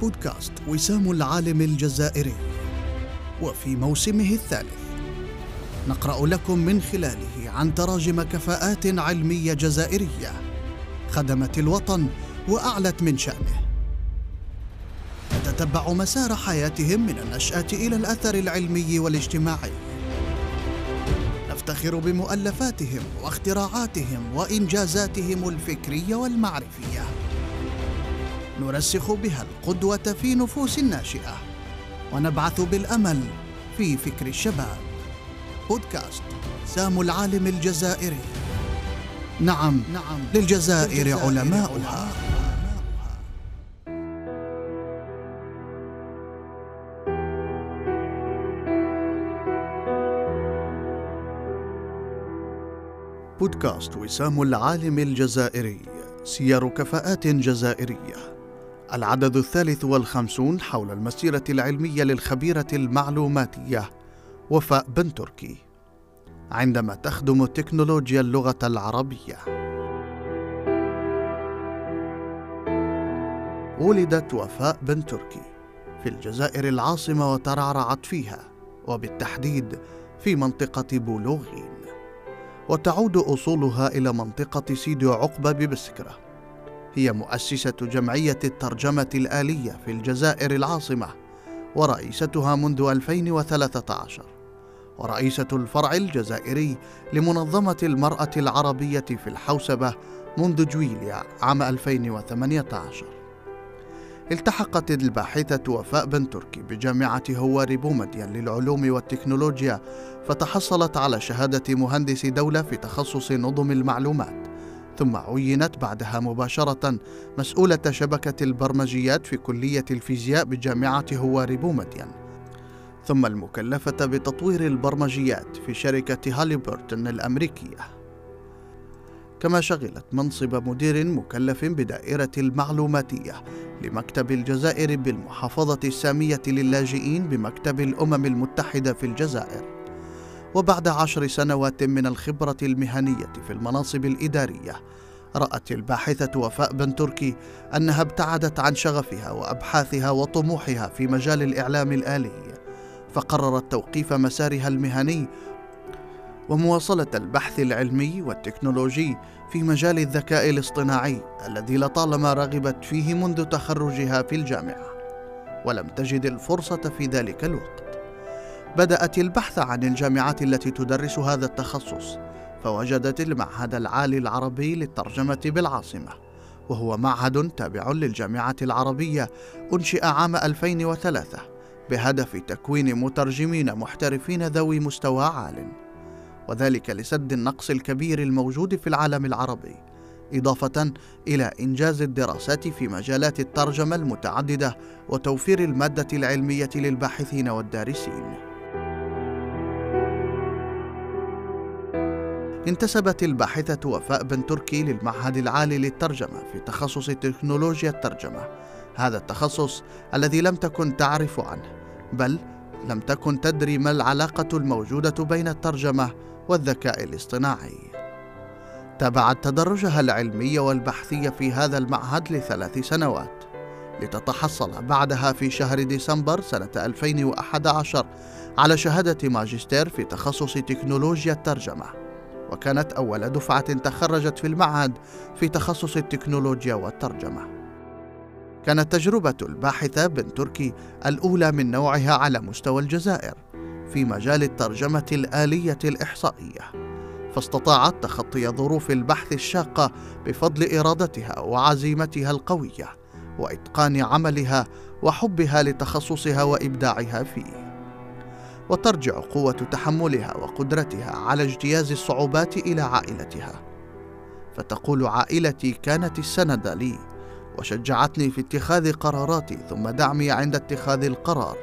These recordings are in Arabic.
بودكاست وسام العالم الجزائري. وفي موسمه الثالث نقرأ لكم من خلاله عن تراجم كفاءات علمية جزائرية خدمت الوطن وأعلت من شأنه. نتتبع مسار حياتهم من النشأة إلى الأثر العلمي والاجتماعي. نفتخر بمؤلفاتهم واختراعاتهم وإنجازاتهم الفكرية والمعرفية. نرسخ بها القدوة في نفوس الناشئة. ونبعث بالأمل في فكر الشباب. بودكاست سام العالم الجزائري. نعم نعم. للجزائر علماؤها. بودكاست وسام العالم الجزائري. سير كفاءات جزائرية. العدد الثالث والخمسون حول المسيرة العلمية للخبيرة المعلوماتية وفاء بن تركي عندما تخدم تكنولوجيا اللغة العربية. ولدت وفاء بن تركي في الجزائر العاصمة وترعرعت فيها وبالتحديد في منطقة بولوغين. وتعود أصولها إلى منطقة سيدي عقبة ببسكرة هي مؤسسة جمعية الترجمة الآلية في الجزائر العاصمة ورئيستها منذ 2013 ورئيسة الفرع الجزائري لمنظمة المرأة العربية في الحوسبة منذ جويليا عام 2018 التحقت الباحثة وفاء بن تركي بجامعة هواري بومدين للعلوم والتكنولوجيا فتحصلت على شهادة مهندس دولة في تخصص نظم المعلومات. ثم عينت بعدها مباشرة مسؤولة شبكة البرمجيات في كلية الفيزياء بجامعة هواري بومدين. ثم المكلفة بتطوير البرمجيات في شركة هاليبرتون الأمريكية. كما شغلت منصب مدير مكلف بدائرة المعلوماتية لمكتب الجزائر بالمحافظة السامية للاجئين بمكتب الأمم المتحدة في الجزائر. وبعد عشر سنوات من الخبرة المهنية في المناصب الإدارية رأت الباحثة وفاء بن تركي أنها ابتعدت عن شغفها وأبحاثها وطموحها في مجال الإعلام الآلي فقررت توقيف مسارها المهني ومواصلة البحث العلمي والتكنولوجي في مجال الذكاء الاصطناعي الذي لطالما رغبت فيه منذ تخرجها في الجامعة. ولم تجد الفرصة في ذلك الوقت. بدأت البحث عن الجامعات التي تدرس هذا التخصص فوجدت المعهد العالي العربي للترجمة بالعاصمة وهو معهد تابع للجامعة العربية أنشئ عام 2003 بهدف تكوين مترجمين محترفين ذوي مستوى عال وذلك لسد النقص الكبير الموجود في العالم العربي إضافة إلى إنجاز الدراسات في مجالات الترجمة المتعددة وتوفير المادة العلمية للباحثين والدارسين. انتسبت الباحثة وفاء بن تركي للمعهد العالي للترجمة في تخصص تكنولوجيا الترجمة. هذا التخصص الذي لم تكن تعرف عنه بل لم تكن تدري ما العلاقة الموجودة بين الترجمة والذكاء الاصطناعي. تابعت تدرجها العلمي والبحثي في هذا المعهد لثلاث سنوات لتتحصل بعدها في شهر ديسمبر سنة 2011 على شهادة ماجستير في تخصص تكنولوجيا الترجمة وكانت أول دفعة تخرجت في المعهد في تخصص التكنولوجيا والترجمة. كانت تجربة الباحثة بن تركي الأولى من نوعها على مستوى الجزائر في مجال الترجمة الآلية الإحصائية، فاستطاعت تخطي ظروف البحث الشاقة بفضل إرادتها وعزيمتها القوية وإتقان عملها وحبها لتخصصها وإبداعها فيه. وترجع قوة تحملها وقدرتها على اجتياز الصعوبات إلى عائلتها. فتقول عائلتي كانت السند لي وشجعتني في اتخاذ قراراتي ثم دعمي عند اتخاذ القرار.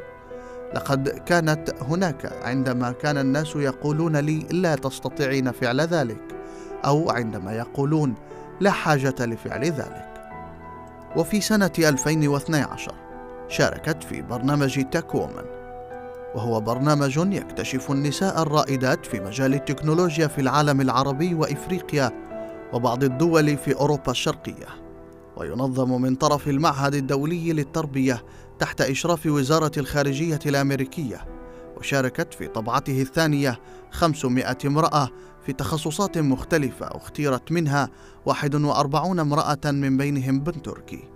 لقد كانت هناك عندما كان الناس يقولون لي لا تستطيعين فعل ذلك أو عندما يقولون لا حاجة لفعل ذلك. وفي سنة 2012 شاركت في برنامج تاك وومن وهو برنامج يكتشف النساء الرائدات في مجال التكنولوجيا في العالم العربي وإفريقيا وبعض الدول في أوروبا الشرقية. وينظم من طرف المعهد الدولي للتربية تحت إشراف وزارة الخارجية الأمريكية وشاركت في طبعته الثانية 500 امرأة في تخصصات مختلفة أختيرت منها 41 امرأة من بينهم بنت تركي.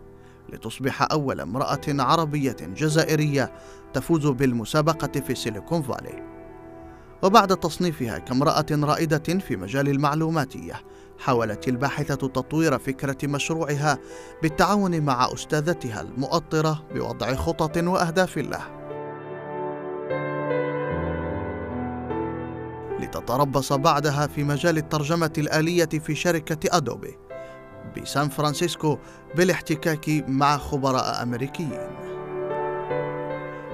لتصبح أول امرأة عربية جزائرية تفوز بالمسابقة في سيليكون فالي. وبعد تصنيفها كامرأة رائدة في مجال المعلوماتية حاولت الباحثة تطوير فكرة مشروعها بالتعاون مع أستاذتها المؤطرة بوضع خطط وأهداف له. لتتربص بعدها في مجال الترجمة الآلية في شركة أدوبي. بسان فرانسيسكو بالاحتكاك مع خبراء أمريكيين.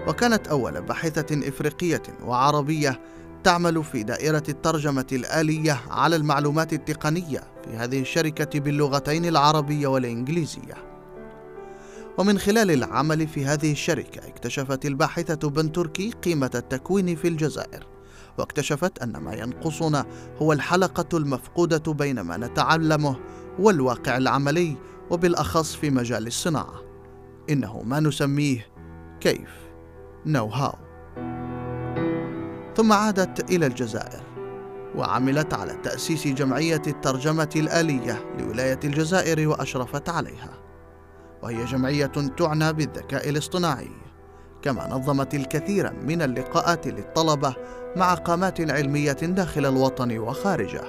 وكانت أول باحثة إفريقية وعربية تعمل في دائرة الترجمة الآلية على المعلومات التقنية في هذه الشركة باللغتين العربية والإنجليزية. ومن خلال العمل في هذه الشركة اكتشفت الباحثة بن تركي قيمة التكوين في الجزائر. واكتشفت أن ما ينقصنا هو الحلقة المفقودة بين ما نتعلمه والواقع العملي وبالأخص في مجال الصناعة. إنه ما نسميه كيف؟ نو هاو ثم عادت إلى الجزائر وعملت على تأسيس جمعية الترجمة الآلية لولاية الجزائر وأشرفت عليها. وهي جمعية تعنى بالذكاء الاصطناعي. كما نظمت الكثير من اللقاءات للطلبة مع قامات علمية داخل الوطن وخارجه.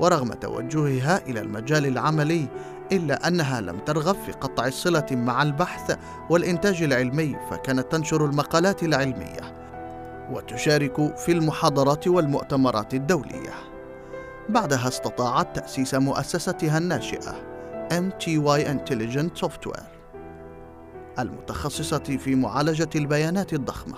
ورغم توجهها إلى المجال العملي إلا أنها لم ترغب في قطع الصلة مع البحث والإنتاج العلمي فكانت تنشر المقالات العلمية وتشارك في المحاضرات والمؤتمرات الدولية. بعدها استطاعت تأسيس مؤسستها الناشئة MTY Intelligent Software. المتخصصة في معالجة البيانات الضخمة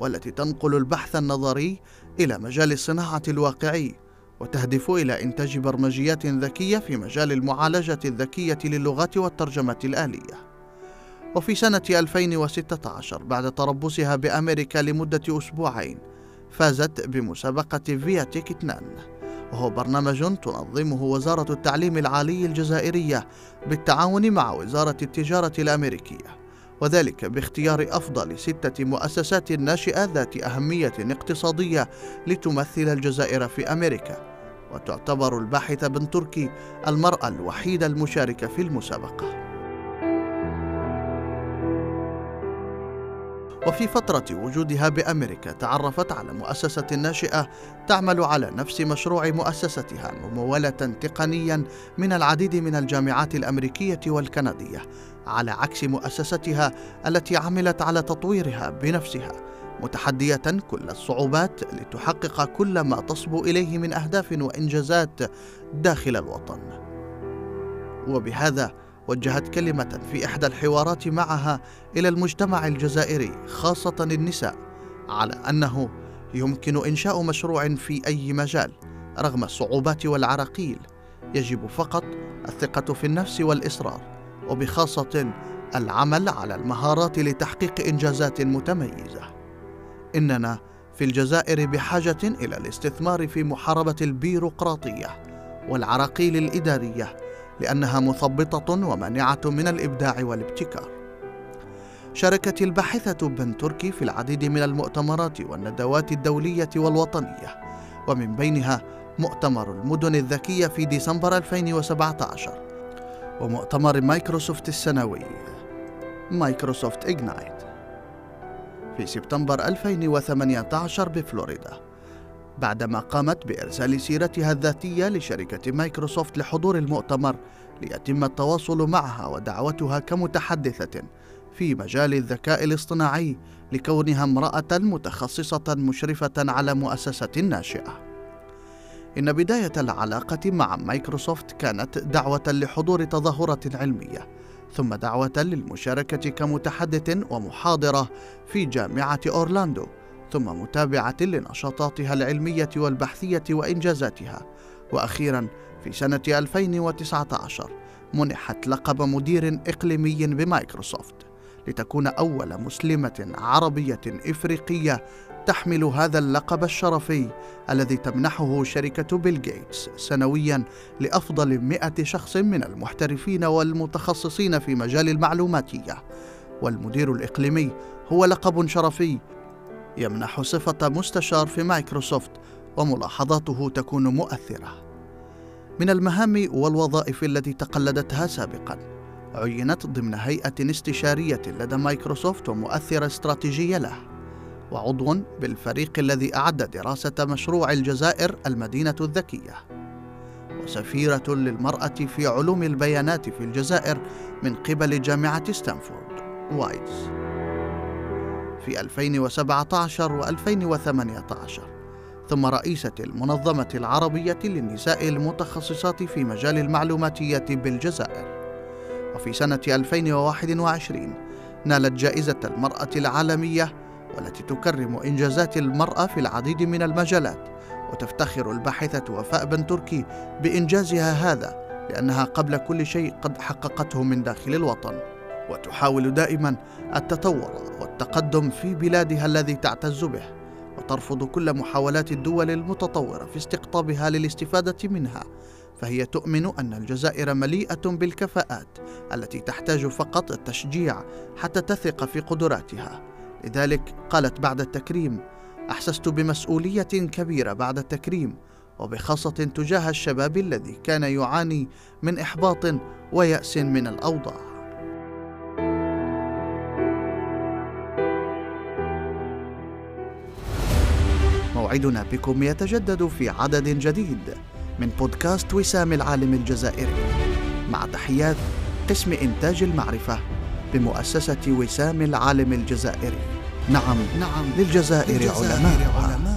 والتي تنقل البحث النظري إلى مجال الصناعة الواقعي وتهدف إلى إنتاج برمجيات ذكية في مجال المعالجة الذكية للغات والترجمة الآلية. وفي سنة 2016 بعد تربصها بأمريكا لمدة أسبوعين فازت بمسابقة فياتيك 2 وهو برنامج تنظمه وزارة التعليم العالي الجزائرية بالتعاون مع وزارة التجارة الأمريكية وذلك باختيار أفضل ستة مؤسسات ناشئة ذات أهمية اقتصادية لتمثل الجزائر في أمريكا. وتعتبر الباحثة بن تركي المرأة الوحيدة المشاركة في المسابقة. وفي فترة وجودها بأمريكا تعرفت على مؤسسة ناشئة تعمل على نفس مشروع مؤسستها ممولة تقنيا من العديد من الجامعات الأمريكية والكندية على عكس مؤسستها التي عملت على تطويرها بنفسها متحدية كل الصعوبات لتحقق كل ما تصبو إليه من أهداف وإنجازات داخل الوطن. وبهذا وجهت كلمة في إحدى الحوارات معها إلى المجتمع الجزائري خاصة النساء على أنه يمكن إنشاء مشروع في أي مجال رغم الصعوبات والعراقيل. يجب فقط الثقة في النفس والإصرار وبخاصة العمل على المهارات لتحقيق إنجازات متميزة. إننا في الجزائر بحاجة إلى الاستثمار في محاربة البيروقراطية والعراقيل الإدارية لأنها مثبطة ومانعة من الإبداع والابتكار. شاركت الباحثة بن تركي في العديد من المؤتمرات والندوات الدولية والوطنية، ومن بينها مؤتمر المدن الذكية في ديسمبر 2017 ومؤتمر مايكروسوفت السنوي مايكروسوفت إجنايت في سبتمبر 2018 بفلوريدا بعدما قامت بإرسال سيرتها الذاتية لشركة مايكروسوفت لحضور المؤتمر ليتم التواصل معها ودعوتها كمتحدثة في مجال الذكاء الاصطناعي لكونها امرأة متخصصة مشرفة على مؤسسة ناشئة. إن بداية العلاقة مع مايكروسوفت كانت دعوة لحضور تظاهرة علمية، ثم دعوة للمشاركة كمتحدث ومحاضرة في جامعة أورلاندو ثم متابعة لنشاطاتها العلمية والبحثية وإنجازاتها. وأخيرا في سنة 2019 منحت لقب مدير إقليمي بمايكروسوفت لتكون أول مسلمة عربية إفريقية تحمل هذا اللقب الشرفي الذي تمنحه شركة بيل جيتس سنويا لأفضل مئة شخص من المحترفين والمتخصصين في مجال المعلوماتية. والمدير الإقليمي هو لقب شرفي يمنح صفة مستشار في مايكروسوفت وملاحظاته تكون مؤثرة. من المهام والوظائف التي تقلدتها سابقا عينت ضمن هيئة استشارية لدى مايكروسوفت ومؤثرة استراتيجية له. وعضو بالفريق الذي أعد دراسة مشروع الجزائر المدينة الذكية. وسفيرة للمرأة في علوم البيانات في الجزائر من قبل جامعة ستانفورد وايتس في 2017 و 2018 ثم رئيسة المنظمة العربية للنساء المتخصصات في مجال المعلوماتية بالجزائر. وفي سنة 2021 نالت جائزة المرأة العالمية والتي تكرم إنجازات المرأة في العديد من المجالات وتفتخر الباحثة وفاء بن تركي بإنجازها هذا لأنها قبل كل شيء قد حققته من داخل الوطن. وتحاول دائما التطور والتقدم في بلادها الذي تعتز به وترفض كل محاولات الدول المتطورة في استقطابها للاستفادة منها. فهي تؤمن أن الجزائر مليئة بالكفاءات التي تحتاج فقط التشجيع حتى تثق في قدراتها. لذلك قالت بعد التكريم أحسست بمسؤولية كبيرة بعد التكريم وبخاصة تجاه الشباب الذي كان يعاني من إحباط ويأس من الأوضاع. موعدنا بكم يتجدد في عدد جديد من بودكاست وسام العالم الجزائري. مع تحيات قسم إنتاج المعرفة بمؤسسة وسام العالم الجزائري. نعم نعم للجزائر, للجزائر علماء, علماء.